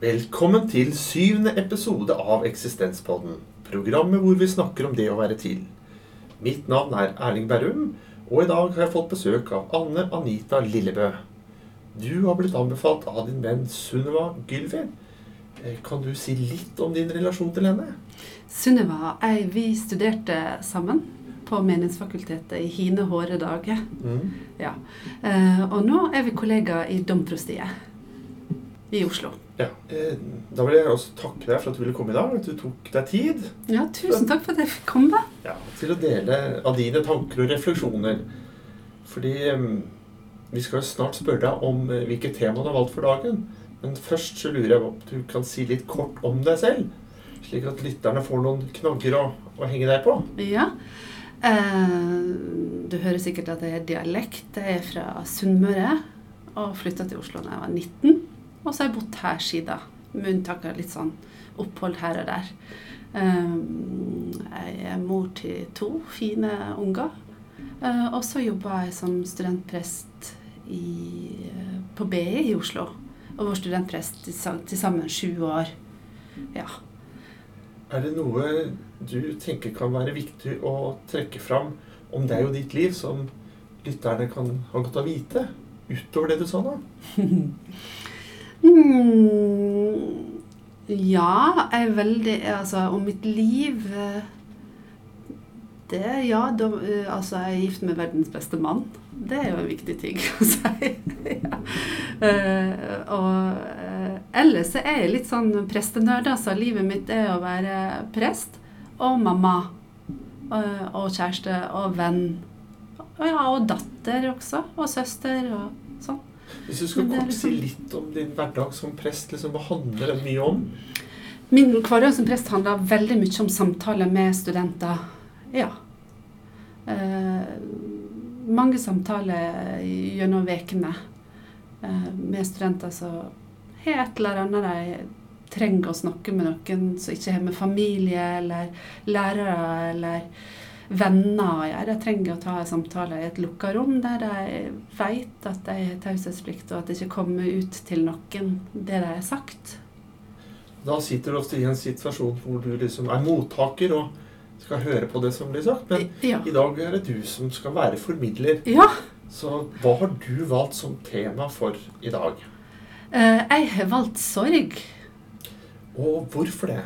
Velkommen til syvende episode av Eksistenspodden. Programmet hvor vi snakker om det å være til. Mitt navn er Erling Berrum, og i dag har jeg fått besøk av Anne Anita Lillebø. Du har blitt anbefalt av din venn Sunniva Gylvi. Eh, Kan du si litt om din relasjon til henne? Sunniva og jeg, vi studerte sammen på Menighetsfakultetet i hine hårde dager. Mm. Ja. Eh, og nå er vi kollegaer i Domprostiet i Oslo. Ja. Eh, Da vil jeg også takke deg for at du ville komme i dag, at du tok deg tid Ja, tusen takk for at jeg fikk komme. ja, til å dele av dine tanker og refleksjoner. Fordi eh, vi skal jo snart spørre deg om hvilket hvilke tema du har valgt for dagen. Men først så lurer jeg på om du kan si litt kort om deg selv. Slik at lytterne får noen knagger å, å henge deg på. Ja. Eh, du hører sikkert at jeg er dialekt. Jeg er fra Sunnmøre og flytta til Oslo da jeg var 19. Og så har jeg bodd her siden, med unntak av litt sånn opphold her og der. Eh, jeg er mor til to fine unger. Eh, og så jobba jeg som studentprest i, eh, på BI i Oslo. Og var studentprest til sammen sju år. Ja. Er det noe du tenker kan være viktig å trekke fram om deg og ditt liv, som lytterne kan ha godt av å vite? Utover det du sa nå? Mm, ja, jeg er veldig Altså, om mitt liv eh, Det Ja, da, eh, altså, jeg er gift med verdens beste mann. Det er jo en viktig ting å si. ja. Eh, og eh, ellers er jeg litt sånn prestenerd. Altså, livet mitt er å være prest og mamma. og kjæreste og venn. Og, ja, og datter også. Og søster og sånn. Hvis du skal det kort si liksom- litt om din hverdag som prest, liksom, hva handler den mye om? Min hverdag som prest handler veldig mye om samtaler med studenter. Ja. Eh, mange samtaler gjennom ukene eh, med studenter som har et eller annet de trenger å snakke med noen som ikke har med familie eller lærere eller venner å gjøre. Jeg trenger å ta en samtale i et lukka rom der de vet at de har taushetsplikt, og at det ikke kommer ut til noen det de har sagt. Da sitter du ofte i en situasjon hvor du liksom er mottaker og skal høre på det som blir sagt. Men ja. i dag er det du som skal være formidler. ja. Så hva har du valgt som tema for i dag? Eh, jeg har valgt sorg. Og hvorfor det?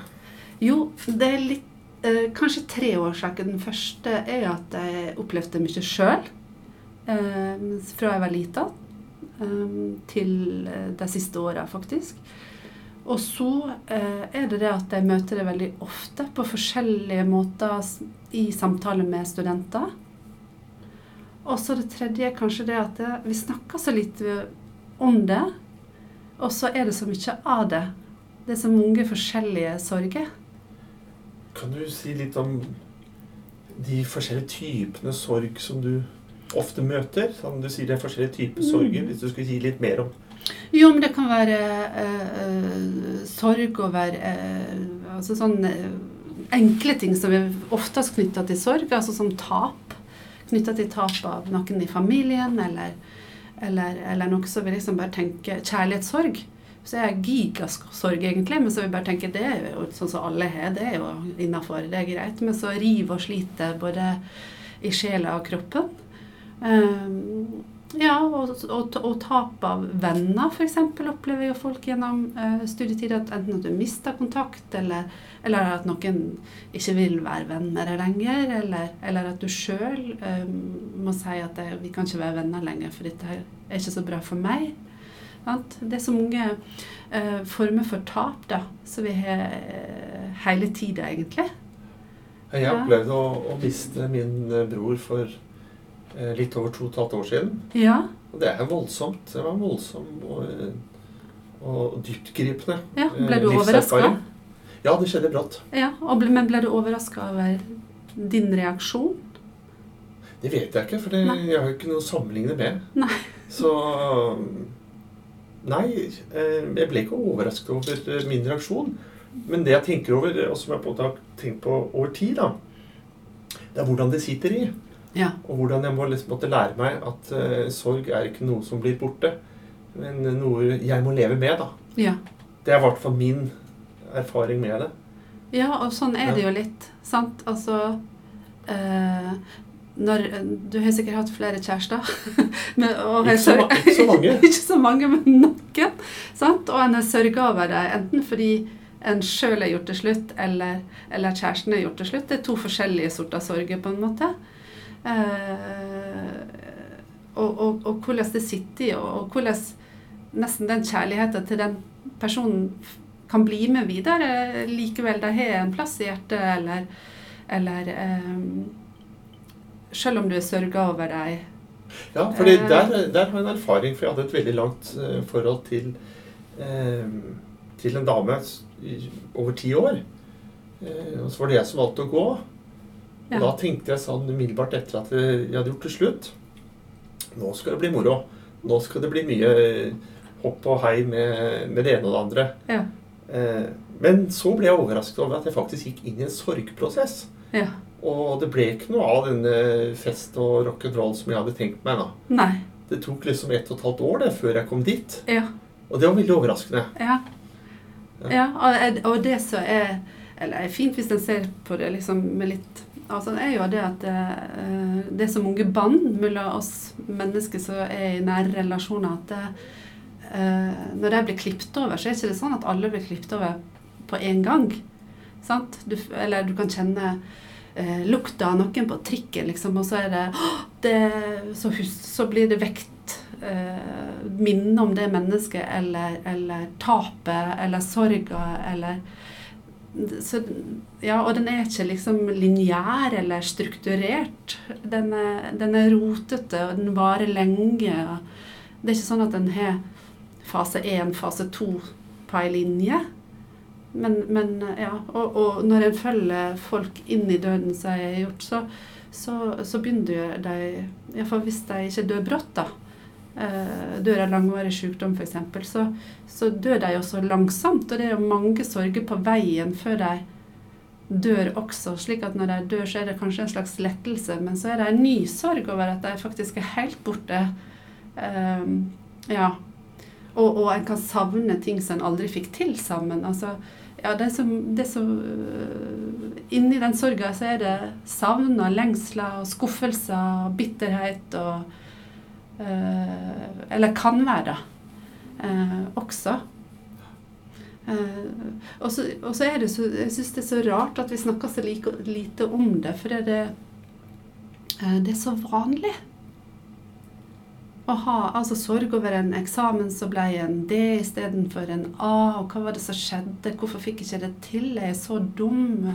Jo, det er litt eh, Kanskje tre årsaker. Den første er at jeg opplevde mye sjøl eh, fra jeg var lita eh, til eh, de siste åra, faktisk. Og så eh, er det det at jeg møter det veldig ofte på forskjellige måter i samtaler med studenter. Og så det tredje er kanskje det at vi snakker så lite om det, og så er det så mye av det. Det er så mange forskjellige sorger. Kan du si litt om de forskjellige typene sorg som du ofte møter? Som du sier det er forskjellige typer sorger, hvis du skulle si litt mer om Jo, men det kan være øh, eh, sorg over øh, Altså sånne eh, enkle ting som er oftest knytta til sorg, altså som tap. Knytta til tap av noen i familien, eller, eller, eller noe som vi liksom bare tenker Kjærlighetssorg. Så er gigasorg, egentlig, men så vi bare tenker det er jo sånn som alle har, det er jo innafor, det er greit. Men så river og sliter både i sjela og kroppen. Um, ja, og, og, og tap av venner, f.eks. opplever jo folk gjennom uh, studietid. At enten at du mister kontakt, eller, eller at noen ikke vil være venner lenger. Eller, eller at du sjøl må si at det, vi kan ikke være venner lenger, for dette er ikke så bra for meg. Sant? Det er så mange uh, former for tap da, som vi har uh, hele tida, egentlig. Jeg Ja. opplevde å, å miste min eh, bror for uh, litt over to og et halvt år siden. Ja, Og det er voldsomt. Det var voldsomt og, eh, og dyptgripende. ja. eh, Ble du overraska? Ja, det skjedde brått. Ja, ble, men ble du overraska over din reaksjon? Det vet jeg ikke, for det, jeg har jo ikke noe å sammenligne med. Nei. Så Nei, eh, jeg ble ikke overrasket over eh, min reaksjon. Men det jeg tenker over, og som jeg har tenkt på over tid, da, det er hvordan det sitter i. Ja. Og hvordan jeg må liksom måtte lære meg at uh, sorg er ikke noe som blir borte, men noe jeg må leve med. da. Ja. Det er i hvert fall min erfaring med det. Ja, og sånn er det jo litt. Sant? Altså eh, når, Du har sikkert hatt flere kjærester. men, Ikke så, ikke så mange. ikke så mange, men noen. Sant? Og en har sørga over det, enten fordi en sjøl har gjort det slutt, eller, eller kjæresten har gjort det slutt. Det er to forskjellige sorter sorger, på en måte. Eh, og, og, og hvordan det sitter i, og, og hvordan nesten den kjærligheten til den personen kan bli med videre, likevel de har en plass i hjertet, eller, eller eh, Selv om du er sørga over deg. Ja, for Eh. der, der har jeg en erfaring, for jeg hadde et veldig langt eh, forhold til, eh, til en dame over ti år. Og så var det jeg som valgte å gå. Og Ja. da tenkte jeg sånn umiddelbart etter at jeg hadde gjort det slutt Nå skal det bli moro. Nå skal det bli mye hopp og hei med, med det ene og det andre. Ja. Eh, men så ble jeg overrasket over at jeg faktisk gikk inn i en sorgprosess. ja. Og det ble ikke noe av denne fest og rock'n'roll som jeg hadde tenkt meg. da. Nei. Det tok liksom ett og et halvt år det, før jeg kom dit. Ja. Og det var veldig overraskende. Ja. Ja. ja og, og det som er Eller er fint hvis en ser på det liksom med litt Altså, det er jo det at det, det er så mange bånd mellom oss mennesker som er i nære relasjoner, at det, eh, når de blir klippet over, så er det ikke sånn at alle blir klippet over på en gang. Sant? Du, eller du kan kjenne eh, lukta av noen på trikken, liksom, og så er det, det så, hus, så blir det vekt eh, minne om det mennesket, eller, eller tapet, eller sorga, eller så, ja, og den er ikke liksom lineær eller strukturert. Den er, den er rotete, og den varer lenge. Det er ikke sånn at den har fase 1, fase 2 på ei linje. Men, men ja, og, og når en følger folk inn i døden, som jeg har gjort, så, så, så begynner de Iallfall hvis de ikke dør brått, da. eh, Dør av langvarig sykdom, f.eks., så, så dør de også langsomt. Og det er jo mange sorger på veien før de dør også. slik at når de dør, så er det kanskje en slags lettelse, men så er det en ny sorg over at de faktisk er helt borte. Um, ja. Og, og en kan savne ting som en aldri fikk til sammen. Altså, ja, det som, det som øh, Inni den sorga så er det savn og lengsler og skuffelser og bitterhet og øh, Eller kan være øh, også. Eh, og, så, er det så Jeg syns det er så rart at vi snakker så like, lite om det, for det, det, eh, det er så vanlig. Å ha altså sorg over en eksamen som ble en D istedenfor en A, og hva var det som skjedde, hvorfor fikk jeg ikke det til, jeg er så dum,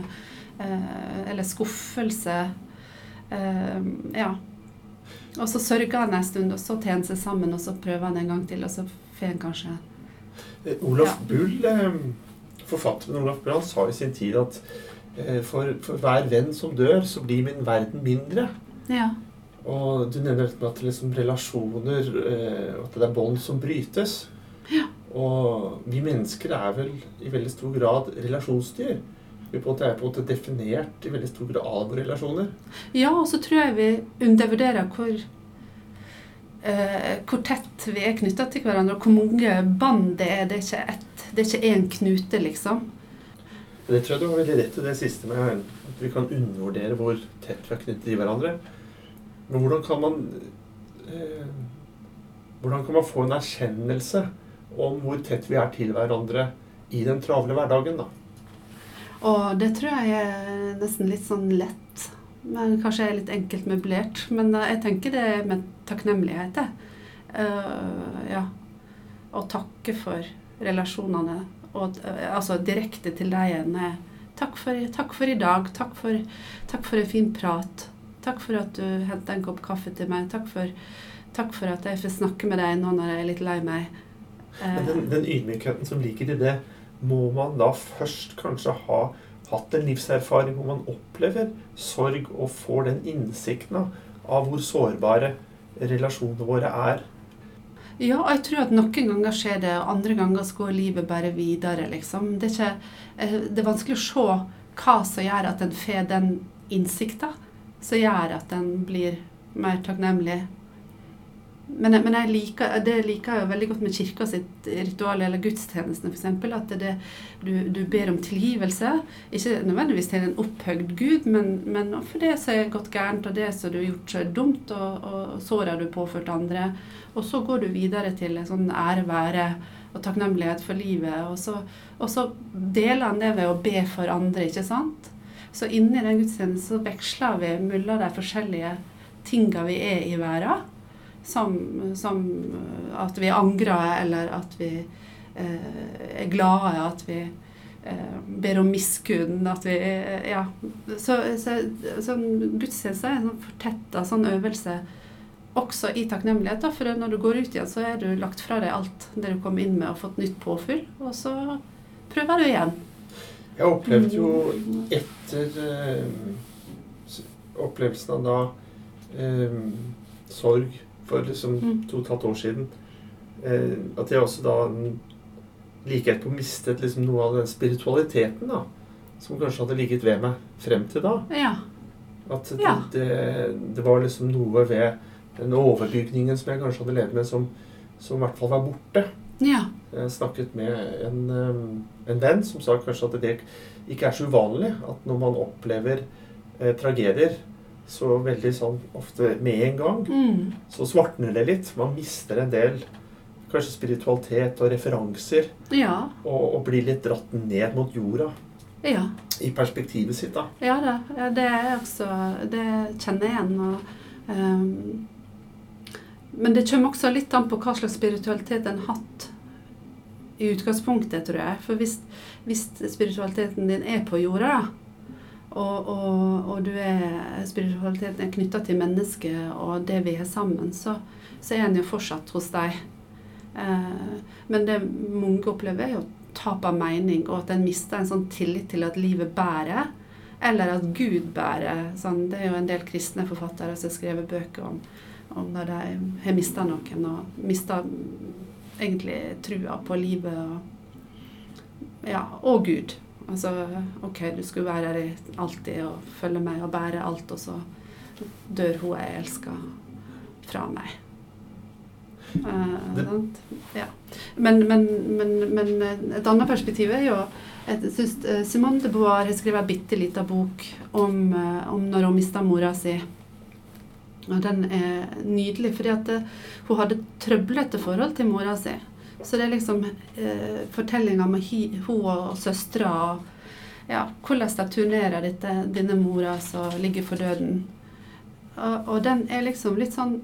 eh, eller skuffelse. Eh, ja. Og så sørger han en stund, og så tar han seg sammen, og så prøver han en gang til, og så får han kanskje Eh, Olaf Ja. Bull, eh, forfatteren Olaf Bull, han sa i sin tid at eh, for, for hver venn som dør, så blir min verden mindre. Ja. Og du nevner at liksom relasjoner eh, At det er bånd som brytes. Ja. Og vi mennesker er vel i veldig stor grad relasjonsdyr. Vi er på en måte definert i veldig stor grad av relasjoner. Ja, og så tror jeg vi undervurderer hvor, eh, hvor tett vi er knytta til hverandre, og hvor mange bånd det er. Det er ikke ett, det er ikke én knute, liksom. Det tror jeg du har veldig rett i det siste med at vi kan undervurdere hvor tett vi er knyttet til hverandre. Men hvordan kan man eh, Hvordan kan man få en erkjennelse om hvor tett vi er til hverandre i den travle hverdagen, da? Og det tror jeg er nesten litt sånn lett. Men kanskje er litt enkelt møblert. Men eh, jeg tenker det er med takknemlighet, jeg. Eh, ja. Å takke for relasjonene. Og altså direkte til deg igjen. Takk for, takk for i dag. Takk for, takk for en fin prat. Takk for at du henta en kopp kaffe til meg. Takk for, takk for at jeg får snakke med deg nå når jeg er litt lei meg. Eh, Men den, den ydmykheten som ligger i det, må man da først kanskje ha hatt en livserfaring hvor man opplever sorg og får den innsikten av, hvor sårbare relasjonene våre er. Ja, og jeg tror at noen ganger skjer det, og andre ganger så går livet bare videre, liksom. Det er, ikke, eh, det er vanskelig å se hva som gjør at en får den innsikta, som gjør at en blir mer takknemlig. Men, men jeg liker, det liker jeg jo veldig godt med kirka sitt ritual, eller gudstjenestene f.eks. At det, du, du ber om tilgivelse. Ikke nødvendigvis til en opphøyd gud, men, men for det som er gått gærent, og det som du har gjort er dumt, og, og såra du påført andre. Og så går du videre til en sånn ære være og takknemlighet for livet. Og så, og så deler han det ved å be for andre, ikke sant? Så inni den gudstjenesten så veksler vi mellom de forskjellige tinga vi er i verden. Som, som at vi angrer, eller at vi eh, er glade, at vi eh, ber om miskunn, at vi eh, Ja. Så, så, sånn gudstjeneste er en sånn fortetta sånn øvelse også i takknemlighet. Da, for når du går ut igjen, så er du lagt fra deg alt det du kom inn med, og fått nytt påfyll. Og så prøver du igjen. Jeg opplevde jo etter eh, opplevelsen av da eh, sorg for liksom Mm. to og et halvt år siden, eh, at jeg også da like etterpå mistet liksom noe av den spiritualiteten da, som kanskje hadde ligget ved meg frem til da. Ja. At det, det, det var liksom noe ved den overbygningen som jeg kanskje hadde levd med, som, som i hvert fall var borte. Ja. Jeg snakket med en, um, en venn som sa kanskje at det ikke er så uvanlig at når man opplever eh, tragedier så veldig sånn ofte med en gang, Mm. så svartner det litt. Man mister en del kanskje spiritualitet og referanser, Ja. og, og blir litt dratt ned mot jorda Ja. i perspektivet sitt. da. Ja da. Det er også Det kjenner jeg igjen. Og, ehm, men det kommer også litt an på hva slags spiritualitet en har hatt i utgangspunktet, tror jeg. For hvis, hvis spiritualiteten din er på jorda, og, og, og du er, spiritualiteten er knytta til mennesket og det vi har sammen, så, så er en jo fortsatt hos deg. Eh, men det mange opplever, er jo tap av mening, og at en mister en sånn tillit til at livet bærer. Eller at Gud bærer. Sånn, det er jo en del kristne forfattere som har skrevet bøker om, om når de har mista noen, og mista egentlig trua på livet og, ja, og Gud. Altså OK, du skulle være her alltid og følge meg og bære alt, og så dør hun jeg elsker, fra meg. Eh, Ja. Men, men, men, men et annet perspektiv er jo jeg synes eh, Simone de Beauvoir har skrevet en bitte liten bok om, eh, om når hun mista mora si. Og den er nydelig, fordi at eh, hun hadde trøblete forhold til mora si. Så det er liksom eh, fortellinga med hun og søstera og ja, hvordan de turnerer dette, denne mora som ligger for døden. Og, og den er liksom litt sånn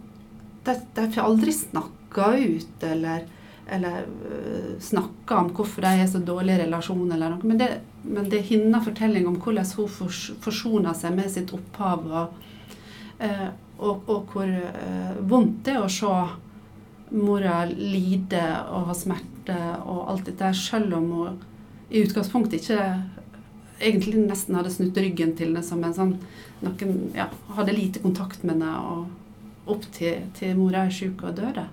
De, de får aldri snakka ut eller, eller øh, snakka om hvorfor de har så dårlig relasjon eller noe. Men det, men det er hennes fortelling om hvordan hun fors, forsoner seg med sitt opphav. Og, eh, og, og hvor eh, vondt det er å se mora lide og ha smerte og alt dette, selv om hun i utgangspunktet ikke egentlig nesten hadde snudd ryggen til det som en sånn noen ja, hadde lite kontakt med henne og opp til, til mora er syk og døde.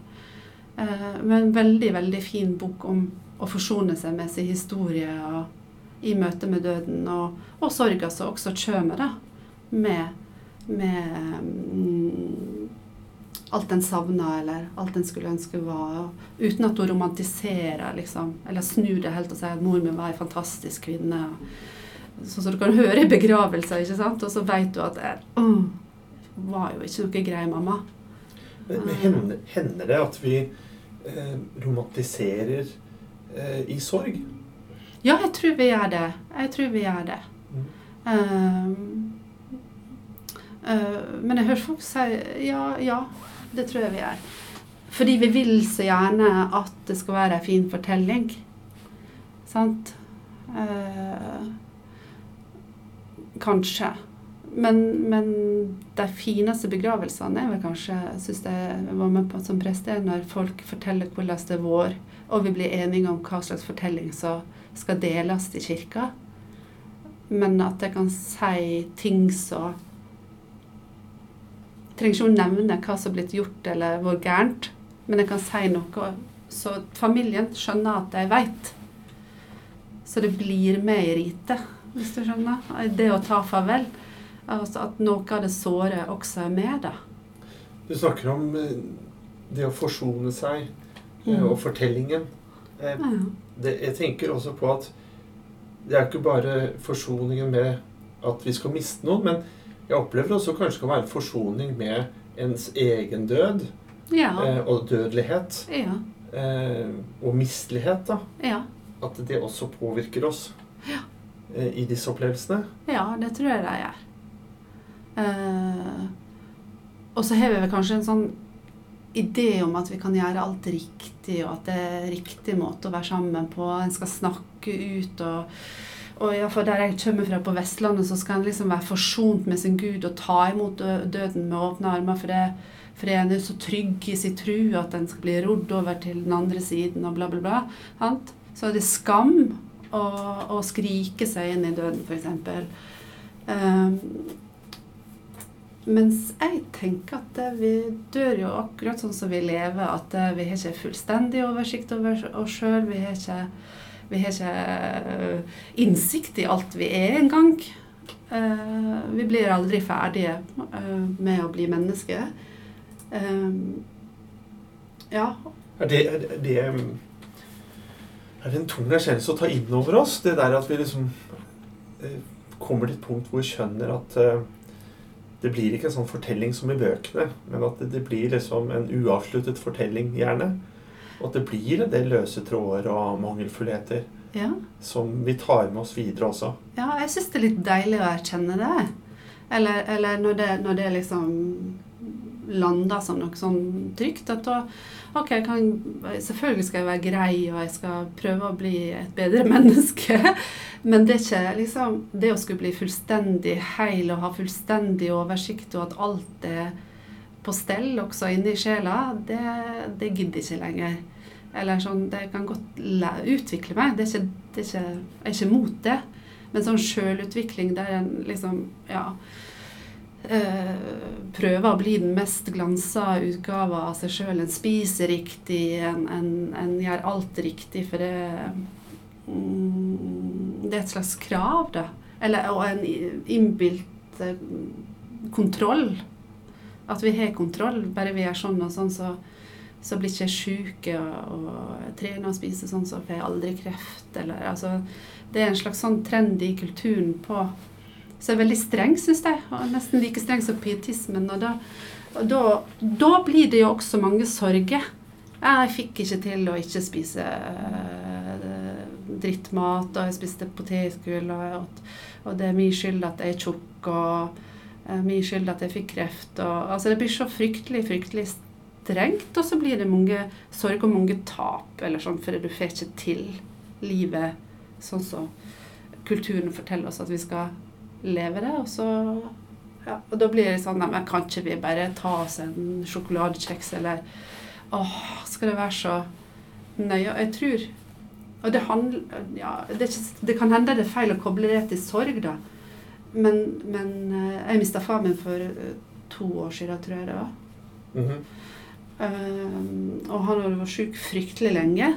Eh, men en veldig, veldig fin bok om å forsone seg med sin historie og i møte med døden, og, og sorga som også kommer, da, med, med um, alt en savna, eller alt en skulle ønske var. Uten at hun romantiserer, liksom, eller snur det helt og sier at mor min var ei fantastisk kvinne. Sånn som du kan høre i begravelser, ikke sant? og så vet du at «Åh, var jo ikke noe grei mamma. Men, men hender, hender det at vi eh, romantiserer eh, i sorg? Ja, jeg tror vi gjør det. Jeg tror vi gjør det. Mm. Eh, men jeg hører folk si ja, ja, det tror jeg vi gjør. Fordi vi vil så gjerne at det skal være en fin fortelling. Sant? Eh, kanskje. Men, men de fineste begravelsene er vel kanskje, syns jeg var med på som prest, er når folk forteller hvordan det er vår, og vi blir enige om hva slags fortelling som skal deles i kirka. Men at jeg kan si ting som Trenger ikke å nevne hva som er blitt gjort eller hvor gærent, men jeg kan si noe så familien skjønner at jeg veit. Så det blir med i ritet, hvis du skjønner. Det å ta farvel. Altså at noe av det såre også er med, da. Du snakker om eh, det å forsone seg Mm. eh, og fortellingen Jeg, Ja. det, Jeg tenker også på at det er ikke bare forsoningen med at vi skal miste noen, men jeg opplever også kanskje kan være forsoning med ens egen død Ja. eh, og dødelighet. ja. Eh, og mistelighet, da. Ja. At det også påvirker oss eh, i disse opplevelsene. Ja, det tror jeg det gjør. Eh, og så har vi vel kanskje en sånn idé om at vi kan gjøre alt riktig, og at det er riktig måte å være sammen på. En skal snakke ut og og for Der jeg kommer fra, på Vestlandet, så skal en liksom være forsont med sin Gud og ta imot døden med åpne armer. For det, for en er så trygg i sin tru at en skal bli rodd over til den andre siden og bla, bla, bla. Sant? Så det skam å, å skrike seg inn i døden, f.eks. Um, mens jeg tenker at vi dør jo akkurat sånn som vi lever. At vi har ikke fullstendig oversikt over oss sjøl. Vi har ikke, vi har ikke eh, innsikt i alt vi er engang. Uh, vi blir aldri ferdige eh, med å bli mennesker. Um, ja. Er det, det, det Er en tung erkjennelse å ta inn over oss? Det der at vi liksom eh, kommer til et punkt hvor vi skjønner at eh, det blir ikke en sånn fortelling som i bøkene, men at det blir liksom en uavsluttet fortelling, gjerne. Og det blir en del løse tråder og mangelfullheter ja. som vi tar med oss videre også. Ja, jeg syns det er litt deilig å erkjenne det. Eller, eller når, det, når det liksom lander som noe sånn trygt. At da Ok, kan, selvfølgelig skal jeg være grei, og jeg skal prøve å bli et bedre menneske. Men det er ikke liksom Det å skulle bli fullstendig heil og ha fullstendig oversikt, og at alt er på stell også inni sjela, det, det gidder ikke lenger. Eller sånn, Det kan godt utvikle meg. Det er ikke, det er ikke, jeg er ikke mot det. Men sånn sjølutvikling der en liksom Ja. Øh, prøver å bli den mest glansa utgava av seg sjøl. En spiser riktig, en, en, en gjør alt riktig, for det mm, Det er et slags krav, da. Eller, og en innbilt eh, kontroll. At vi har kontroll. Bare vi gjør sånn og sånn, så, så blir ikke jeg sjuk og, og trener og spiser sånn, så får jeg aldri kreft. Eller, altså, det er en slags sånn trend i kulturen på Så er veldig streng, syns jeg. Og nesten like streng som pietismen. Og da, og da, da blir det jo også mange sorger. Jeg fikk ikke til å ikke spise eh, drittmat, og jeg spiste potetgull, og, og det er min skyld at jeg er tjukk, og min skyld at jeg fikk kreft. Og, altså det blir så fryktelig, fryktelig strengt, og så blir det mange sorg og mange tap, eller sånn, for du får ikke til livet sånn som kulturen forteller oss at vi skal leve det. Og så ja, og da blir det sånn nei, men Kan ikke vi bare ta oss en sjokoladekjeks, eller Åh, skal det være så nøye? Jeg tror Og det handler Ja, det, ikke, det kan hende det er feil å koble det til sorg, da. Men, men eh, jeg mista far min for eh, to år siden, tror jeg det var. Mhm. Um, og han hadde vært syk fryktelig lenge.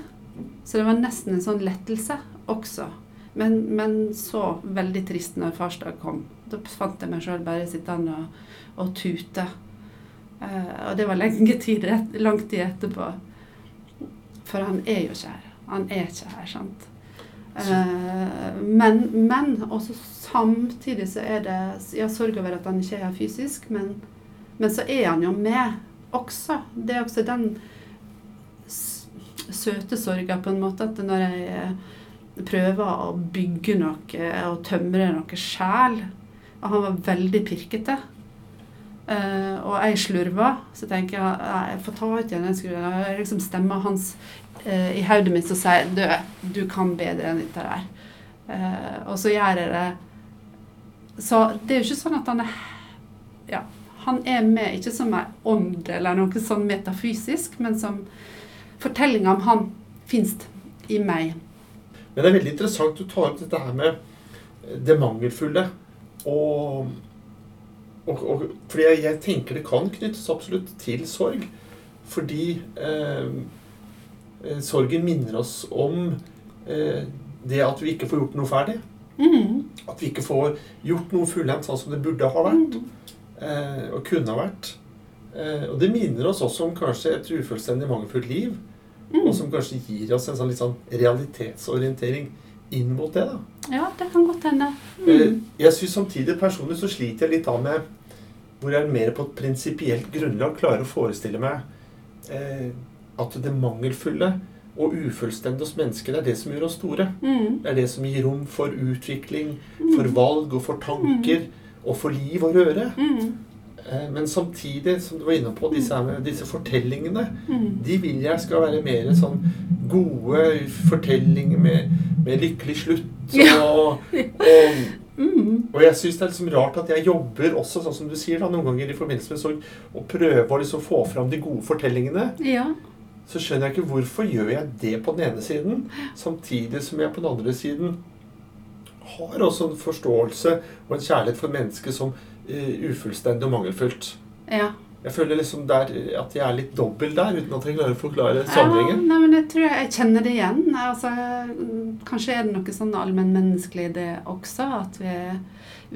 Så det var nesten en sånn lettelse også. Men, men så veldig trist når farsdag kom. Da fant jeg meg sjøl bare sittende og, og tute. Uh, og det var lenge tid, rett- lang tid etterpå. For han er jo ikke her. Han er ikke her, sant. Eh, men, men også samtidig så er det Jeg sorg over at han ikke er her fysisk, men, men så er han jo med også. Det er også den søte sorga på en måte at når jeg eh, prøver å bygge noe og tømre noe sjæl Og han var veldig pirkete. Eh, og jeg slurva, så tenker jeg at jeg får ta ut igjen den skruen. Og liksom stemmer hans uh, i hodet mitt som sier du, du kan bedre enn dette der. Uh, og så gjør jeg det. Så det er jo ikke sånn at han er ja, han er med ikke som en ånd eller noe sånn metafysisk, men som fortellinga om han fins i meg. Men det er veldig interessant du tar opp dette her med det mangelfulle. Og, og, og Fordi jeg, jeg tenker det kan knyttes absolutt til sorg. Fordi eh, eh, sorgen minner oss om eh, det at vi ikke får gjort noe ferdig. Mm. At vi ikke får gjort noe fullendt sånn som det burde ha vært. Mm. Eh, og kunne ha vært. Eh, og det minner oss også om kanskje et ufullstendig mangelfullt liv. Mm. Og som kanskje gir oss en sånn litt sånn realitetsorientering inn mot det. da. Ja, det kan godt hende. Eh, Mm. Jeg synes samtidig personlig så sliter jeg litt av med hvor jeg mer på et prinsipielt grunnlag klarer å forestille meg eh, at det mangelfulle og ufullstendige hos mennesker er det som gjør oss store. Mm. Det er det som gir rom for utvikling, Mm. for valg og for tanker og for liv og røre. Mm. Eh, Men samtidig, som du var inne på, disse, disse fortellingene, Mm. de vil jeg skal være mer sånn gode fortellinger med, med lykkelig slutt. Og, og, Mm. og jeg syns det er liksom rart at jeg jobber også, sånn som du sier, da, noen ganger i forbindelse med sorg, og prøver å liksom få fram de gode fortellingene. Ja. Så skjønner jeg ikke hvorfor gjør jeg det på den ene siden, samtidig som jeg på den andre siden har også en forståelse og en kjærlighet for mennesket som ufullstendig og mangelfullt. ja. Jeg føler liksom der, at jeg er litt dobbel der, uten at jeg klarer å forklare Ja, sammenhengen. nei, men jeg tror jeg, jeg kjenner det igjen. Altså, mm, kanskje er det noe sånn allmennmenneskelig det også. At vi,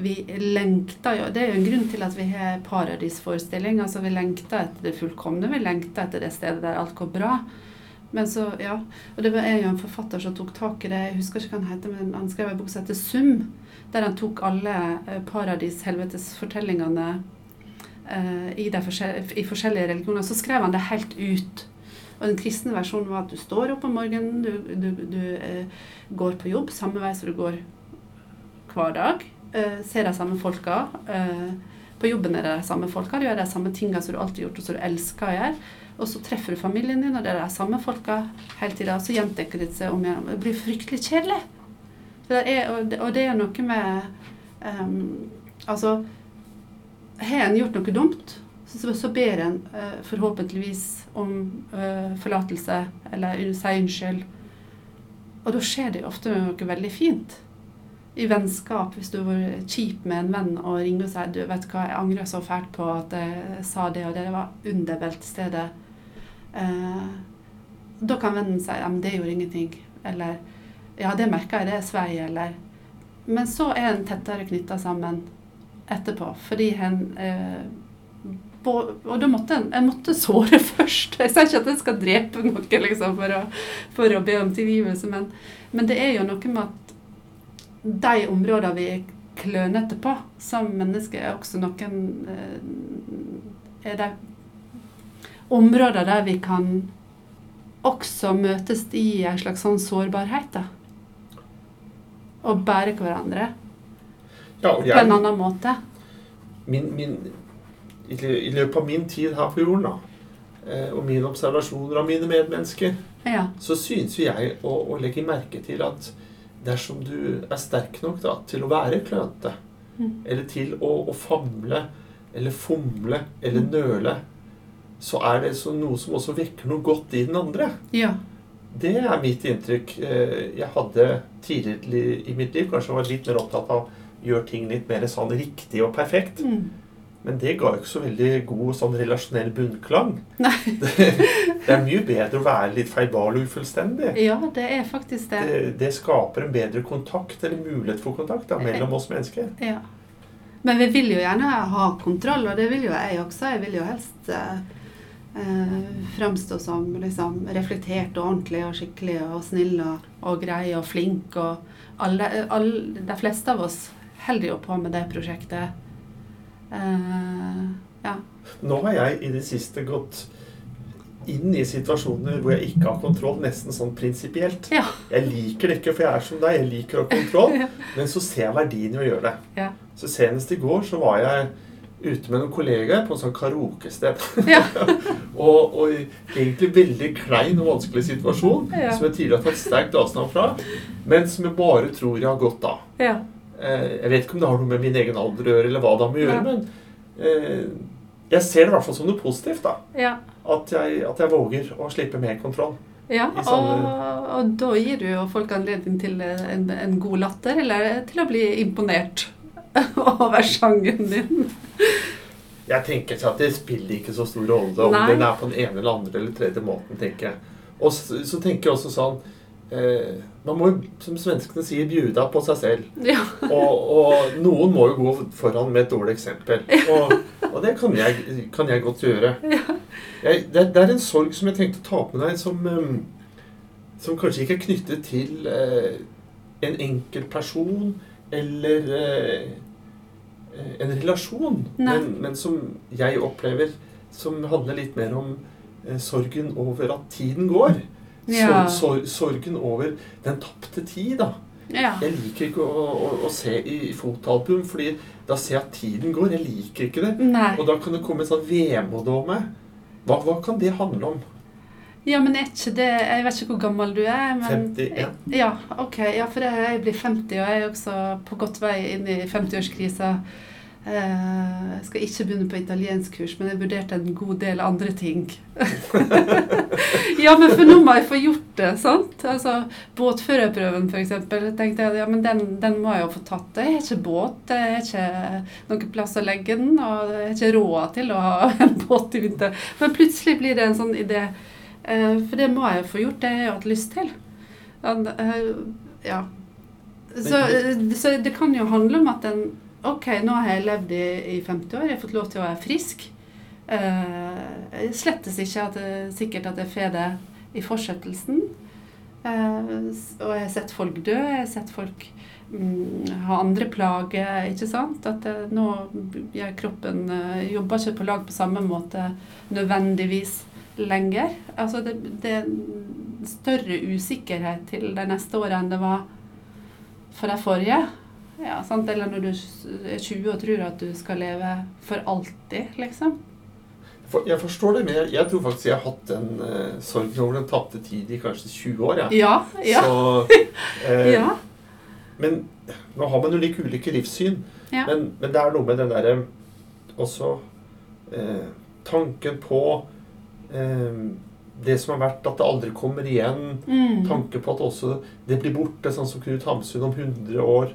vi lengter jo Det er jo en grunn til at vi har paradisforestilling. Altså vi lengter etter det fullkomne. Vi lengter etter det stedet der alt går bra. Men så, ja, og Det var jo en forfatter som tok tak i det. Jeg husker ikke hva han heter, men han skrev en bok som heter Sum. Der han tok alle eh, paradis-helvetes-fortellingene eh, i, i forskjellige religioner. Så skrev han det helt ut. Og den kristne versjonen var at du står opp om morgenen, du, du, du eh, går på jobb samme vei som du går hver dag. Eh, ser de samme folka. Eh, på jobben er det de samme folka, du gjør de samme tinga som du alltid har gjort og som du elsker å gjøre. Og så treffer du familien din, og det er de samme folka hele tida. Så gjentar det seg om igjen. Det blir fryktelig kjedelig. Det er, og, det, er noe med um, Altså, har en gjort noe dumt, så, ber en uh, forhåpentligvis om uh, forlatelse eller sier unnskyld. Og da skjer det ofte noe veldig fint. I vennskap, hvis du har vært kjip med en venn og ringer og sier du vet hva, jeg angrer så fælt på at jeg sa det og det, det var under beltestedet. Eh, da kan vennen si ja, det gjorde ingenting. Eller ja, det merka jeg, det er svei. Eller Men så er en tettere knytta sammen etterpå, fordi en eh, på, og da måtte en, jeg måtte såre først. Jeg sier ikke at jeg skal drepe noen liksom, for, å, for å be om tilgivelse, men, men det er jo noe med at de områdene vi er klønete på som mennesker, er også noen eh, Er de områder der vi kan også møtes i en slags sånn sårbarhet. da. Og bære hverandre Ja, og på en annen måte. min, min, i, løpet av min tid her på jorden, da, eh, og mine observasjoner av mine medmennesker, Ja. så synes jo jeg å, å legge merke til at dersom du er sterk nok da, til å være klønete, Mm. eller til å, å famle, eller fomle, eller Mm. nøle, så er det så noe som også vekker noe godt i den andre. ja. Det er mitt inntrykk. Eh, Jeg hadde tidligere i mitt liv kanskje var litt mer opptatt av å gjøre ting litt mer sånn riktig og perfekt. Mm. Men det ga jo ikke så veldig god sånn relasjonell bunnklang. Nei. Det, det er mye bedre å være litt feilbarlig og ufullstendig. Ja, det er faktisk det. Det, det skaper en bedre kontakt, eller mulighet for kontakt, da, mellom oss mennesker. Ja. Men vi vil jo gjerne ha kontroll, og det vil jo jeg også. Jeg vil jo helst eh, framstå som liksom, reflektert og ordentlig og skikkelig og snill og, og grei og flink. Og alle, alle, de fleste av oss holder jo på med det prosjektet. Eh, ja. Nå har jeg i det siste gått inn i situasjoner hvor jeg ikke har kontroll, nesten sånn prinsipielt. Ja. Jeg liker det ikke, for jeg er som deg. Jeg liker å ha kontroll. Men så ser jeg verdien i å gjøre det. Ja. Så senest i går så var jeg ute med noen kollegaer på en sånn karaokested. Ja. og, og egentlig veldig klein og vanskelig situasjon Ja. som jeg tidligere har tatt sterkt avstand fra, men som jeg bare tror jeg har godt av. ja. Eh, jeg vet ikke om det har noe med min egen alder å gjøre, eller hva det har med å gjøre, men eh, jeg ser det i hvert fall som noe positivt. da, ja. At jeg, at jeg våger å slippe mer kontroll. Ja, og, og da gir du jo folk anledning til en, en god latter, eller til å bli imponert over sangen din. Jeg tenker ikke at Det spiller ikke så stor rolle om Nei. den er på den ene eller andre eller tredje måten. tenker jeg. Og så, så tenker jeg også sånn eh, Man må jo, som svenskene sier, bjuda på seg selv. Ja. Og, og noen må jo gå foran med et dårlig eksempel. Og Og det kan jeg, kan jeg godt gjøre. Jeg, det, det er en sorg som jeg tenkte å ta med deg, som, um, som kanskje ikke er knyttet til eh, en enkeltperson eller eh, en relasjon, men, men som jeg opplever som handler litt mer om eh, sorgen over at tiden går. Ja. Sor, sor, sorgen over den tapte tid, da. Ja. Jeg liker ikke å, å, å se i fotalpum, fordi da ser jeg at tiden går. Jeg liker ikke det. Nei. Og da kan det komme et sånt vemod over meg. Hva, hva kan det handle om? Ja, men er ikke det Jeg vet ikke hvor gammel du er, men 51. Ja, ok. Ja, for jeg blir 50, og jeg er også på godt vei inn i 50-årskrisa. Eh, jeg skal ikke begynne på italienskkurs, men jeg vurderte en god del andre ting. ja, men for nå må jeg få gjort det, sant? Altså, Båtførerprøven, f.eks. tenkte jeg ja, men den, den må jeg jo få tatt. Jeg har ikke båt, jeg har ikke noen plass å legge den, og jeg har ikke råd til å ha en båt i vinter. Men plutselig blir det en sånn idé. Eh, for det må jeg jo få gjort, det har jeg hatt lyst til. Ja, eh. Så, så det kan jo handle om at en Ok, nå har jeg levd i, i 50 år, jeg har fått lov til å være frisk. Eh, slettes ikke at det, sikkert at jeg får det i fortsettelsen. Eh, og jeg har sett folk dø, jeg har sett folk mm, ha andre plager, ikke sant. At det, nå gjør kroppen eh, jobber ikke på lag på samme måte nødvendigvis lenger. Altså det, det er større usikkerhet til de neste årene enn det var for de forrige. Ja, sant? Eller når du er 20 og tror at du skal leve for alltid, liksom. For, jeg forstår det, men jeg, jeg tror faktisk jeg har hatt den uh, sorgen over den tapte tid i kanskje 20 år. jeg. Ja, ja, Så, uh, ja. Men nå har man jo like ulike livssyn. Ja. Men, men det er noe med den derre også eh, tanken på eh, det som har vært, at det aldri kommer igjen. Mm. Tanke på at også det blir borte, sånn som Knut Hamsun om 100 år.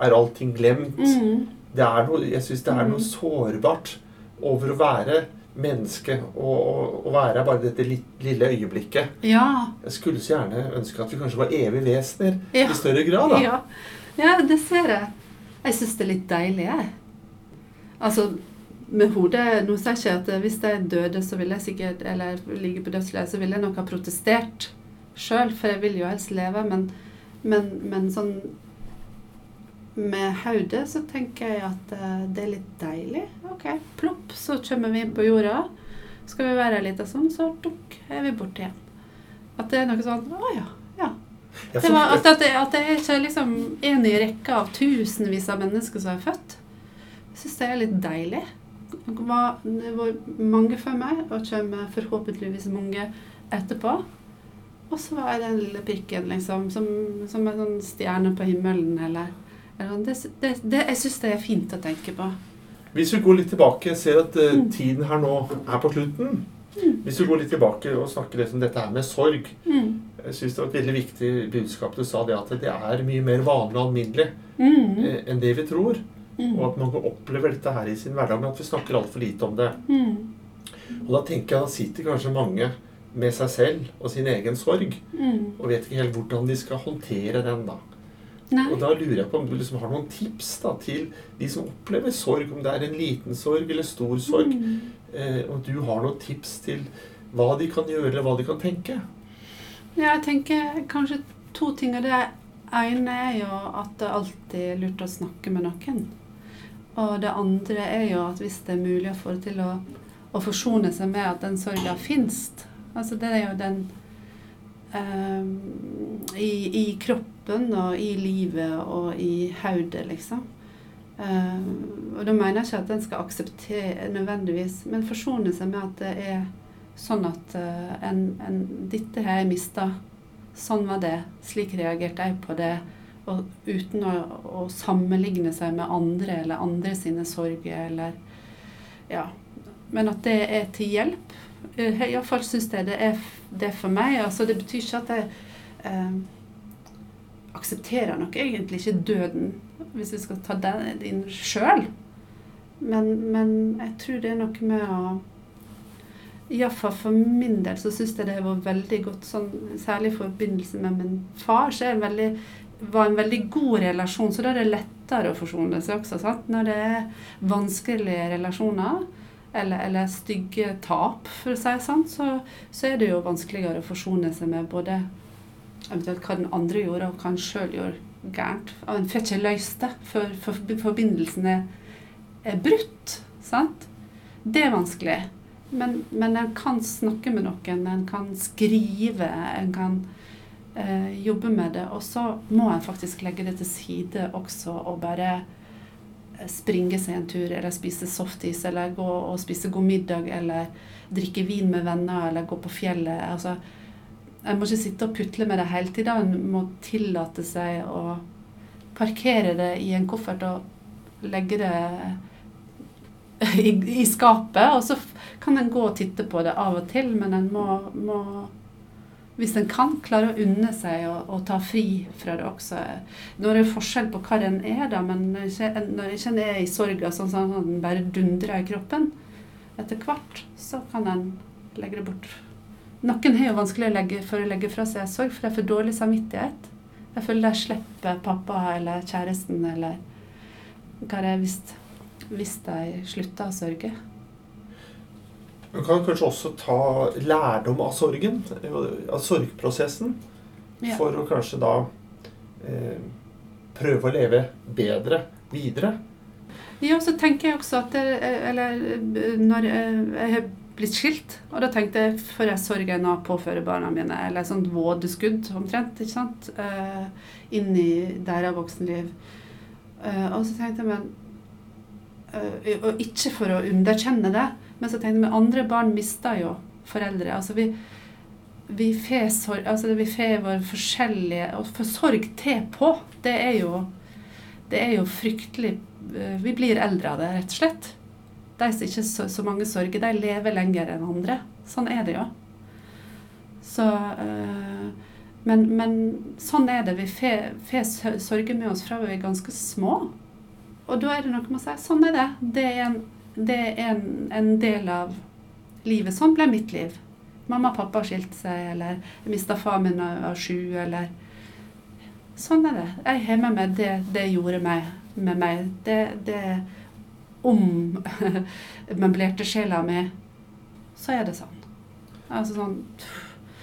Er allting glemt? Mm. Det er noe, jeg syns det er noe Mm. sårbart over å være menneske og, og være bare dette lille øyeblikket. Ja. Jeg skulle så gjerne ønske at vi kanskje var evige vesener Ja. i større grad. da. Ja. ja, det ser jeg. Jeg syns det er litt deilig, jeg. Altså, med hodet Nå sier jeg ikke at hvis jeg døde, så ville jeg sikkert Eller ligger på dødsleiet, så ville jeg nok ha protestert sjøl, for jeg vil jo helst leve, men, men, men sånn med hodet så tenker jeg at eh, det er litt deilig. Ok, plopp, så kommer vi på jorda. Skal vi være her litt sånn, så dunk, er vi borte igjen. At det er noe sånn Å ja. ja. Jeg Det var, at, at, det, at det er ikke liksom en i rekka av tusenvis av mennesker som er født. Jeg syns det er litt deilig. Det var, det var mange før meg, og kommer forhåpentligvis mange etterpå. Og så var jeg den lille prikken, liksom, som, som en sånn stjerne på himmelen, eller. Det, det, det, Jeg syns det er fint å tenke på. Hvis vi går litt tilbake, ser at uh, Mm. tiden her nå er på slutten. Hvis vi går litt tilbake og snakker om dette her med sorg Mm. Jeg syns det var et veldig viktig budskap du sa, det at det er mye mer vanlig og alminnelig Mm. uh, enn det vi tror. Mm. Og at mange opplever dette her i sin hverdag, men at vi snakker altfor lite om det. Mm. Og da tenker jeg da sitter kanskje mange med seg selv og sin egen sorg Mm. og vet ikke helt hvordan de skal håndtere den. da. Nei. Og da lurer jeg på om du liksom har noen tips da, til de som opplever sorg, om det er en liten sorg eller stor sorg. Mm. Eh, om du har noen tips til hva de kan gjøre, eller hva de kan tenke. Ja, jeg tenker kanskje to ting. Og det ene er jo at det alltid er lurt å snakke med noen. Og det andre er jo at hvis det er mulig å få det til å, å forsone seg med at den sorga fins Altså det er jo den i, I kroppen og i livet og i hodet, liksom. Eh, og da mener jeg ikke at den skal akseptere nødvendigvis, men forsone seg med at det er sånn at eh, en, en, dette har jeg mista. Sånn var det. Slik reagerte jeg på det. Og uten å, å sammenligne seg med andre eller andre sine sorger eller Ja. Men at det er til hjelp. Uh, Iallfall syns jeg det er det for meg. Altså, det betyr ikke at jeg eh, aksepterer nok egentlig ikke døden, hvis vi skal ta den inn sjøl. Men, men jeg tror det er noe med å Iallfall for min del så syns jeg det har vært veldig godt, sånn, særlig i forbindelse med min far. Så er jeg var en veldig god relasjon, så da er det lettere å forsone seg også. Sant? Når det er vanskelige relasjoner, eller, eller stygge tap, for å si det sånn, så, så er det jo vanskeligere å forsone seg med både eventuelt hva den andre gjorde, og hva en sjøl gjorde gærent. En får ikke løst det før for, forbindelsen er, er brutt. Sant? Det er vanskelig. Men, men en kan snakke med noen, en kan skrive, en kan eh, jobbe med det. Og så må en faktisk legge det til side også og bare springe seg en tur, eller spise softis, eller gå og spise god middag, eller drikke vin med venner, eller gå på fjellet. Altså, en må ikke sitte og putle med det hele tida. En må tillate seg å parkere det i en koffert og legge det i, i skapet. Og så kan en gå og titte på det av og til, men en må, må hvis en kan, klare å unne seg å ta fri fra det også. Nå er det forskjell på hva en er, da, men når en ikke er i sorga sånn at den bare dundrer i kroppen, etter hvert så kan en legge det bort. Noen har jo vanskelig å legge, for å legge fra seg sorg, for de får dårlig samvittighet. Jeg føler de slipper pappa eller kjæresten eller hva det er hvis, hvis de slutter å sørge. Man kan kanskje også ta lærdom av sorgen, av sorgprosessen, ja. for å kanskje da eh, prøve å leve bedre videre. Ja, så tenker jeg også at det, Eller når jeg har blitt skilt, og da tenkte jeg får jeg sorgen nå påføre barna mine, eller et sånt vådeskudd omtrent, ikke sant, eh, inn i deres voksenliv. Eh, og så tenkte jeg men eh, Og ikke for å underkjenne det, men så tenkte jeg andre barn mister jo foreldre. Altså vi, vi får altså vår forskjellige Og får sorg til på, det er jo det er jo fryktelig eh, Vi blir eldre av det, rett og slett. De som ikke så, så mange sorger, de lever lenger enn andre. Sånn er det jo. Så øh, men, men, sånn er det. Vi får sorger med oss fra vi er ganske små. Og da er det noe med å si sånn er det. Det er en det er en, en, del av livet. Sånn ble mitt liv. Mamma og pappa skilte seg, eller jeg mista far min da jeg var sju, eller Sånn er det. Jeg har med meg det det gjorde meg, med meg. Det, det ommøblerte sjela mi. Så er det sånn. Altså sånn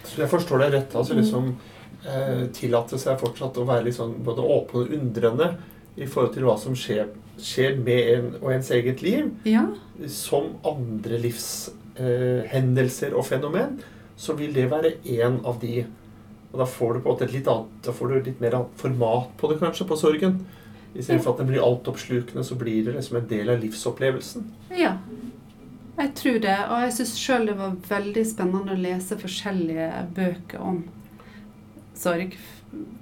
Så jeg forstår deg rett. altså liksom eh, Tillate seg fortsatt å være sånn både åpen og undrende i forhold til hva som skjer, skjer med en og ens eget liv, ja. som andre livshendelser eh, og fenomen, så vil det være én av de. Og da får du på en et litt annet, da får du litt mer format på det, kanskje, på sorgen. Istedenfor at den blir altoppslukende, så blir det liksom en del av livsopplevelsen. Ja. Jeg tror det. Og jeg syns sjøl det var veldig spennende å lese forskjellige bøker om sorg.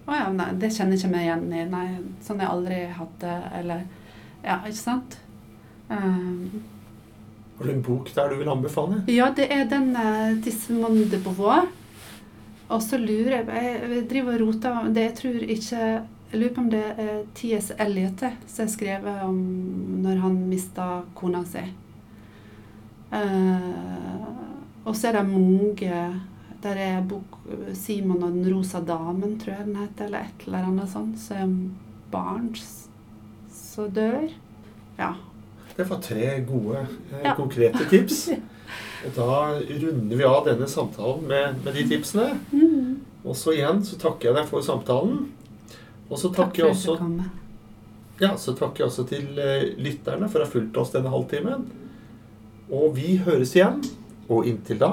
Å ja, nei, det kjenner jeg ikke meg igjen i. Nei, sånn jeg aldri hatt det. Eller Ja, ikke sant? Um, har du en bok der du vil anbefale? Ja, det er den uh, 'Tissemond de Beauvoir'. Og så lurer jeg Jeg driver og roter det Jeg tror ikke Jeg lurer på om det er T.S. Eliot som har skrevet om når han mista kona si. Uh, og så er det mange der er bok 'Simon og den rosa damen', tror jeg den heter, eller et eller annet sånt. Som dør. Ja. Det var tre gode, eh, ja. konkrete tips. Da runder vi av denne samtalen med, med de tipsene. Mm. Og så igjen så takker jeg deg for samtalen. Og så takker Takk jeg også ja, så takker jeg også til uh, lytterne for å ha fulgt oss denne halvtimen. Og vi høres igjen. Og inntil da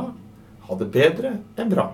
ha det bedre enn bra.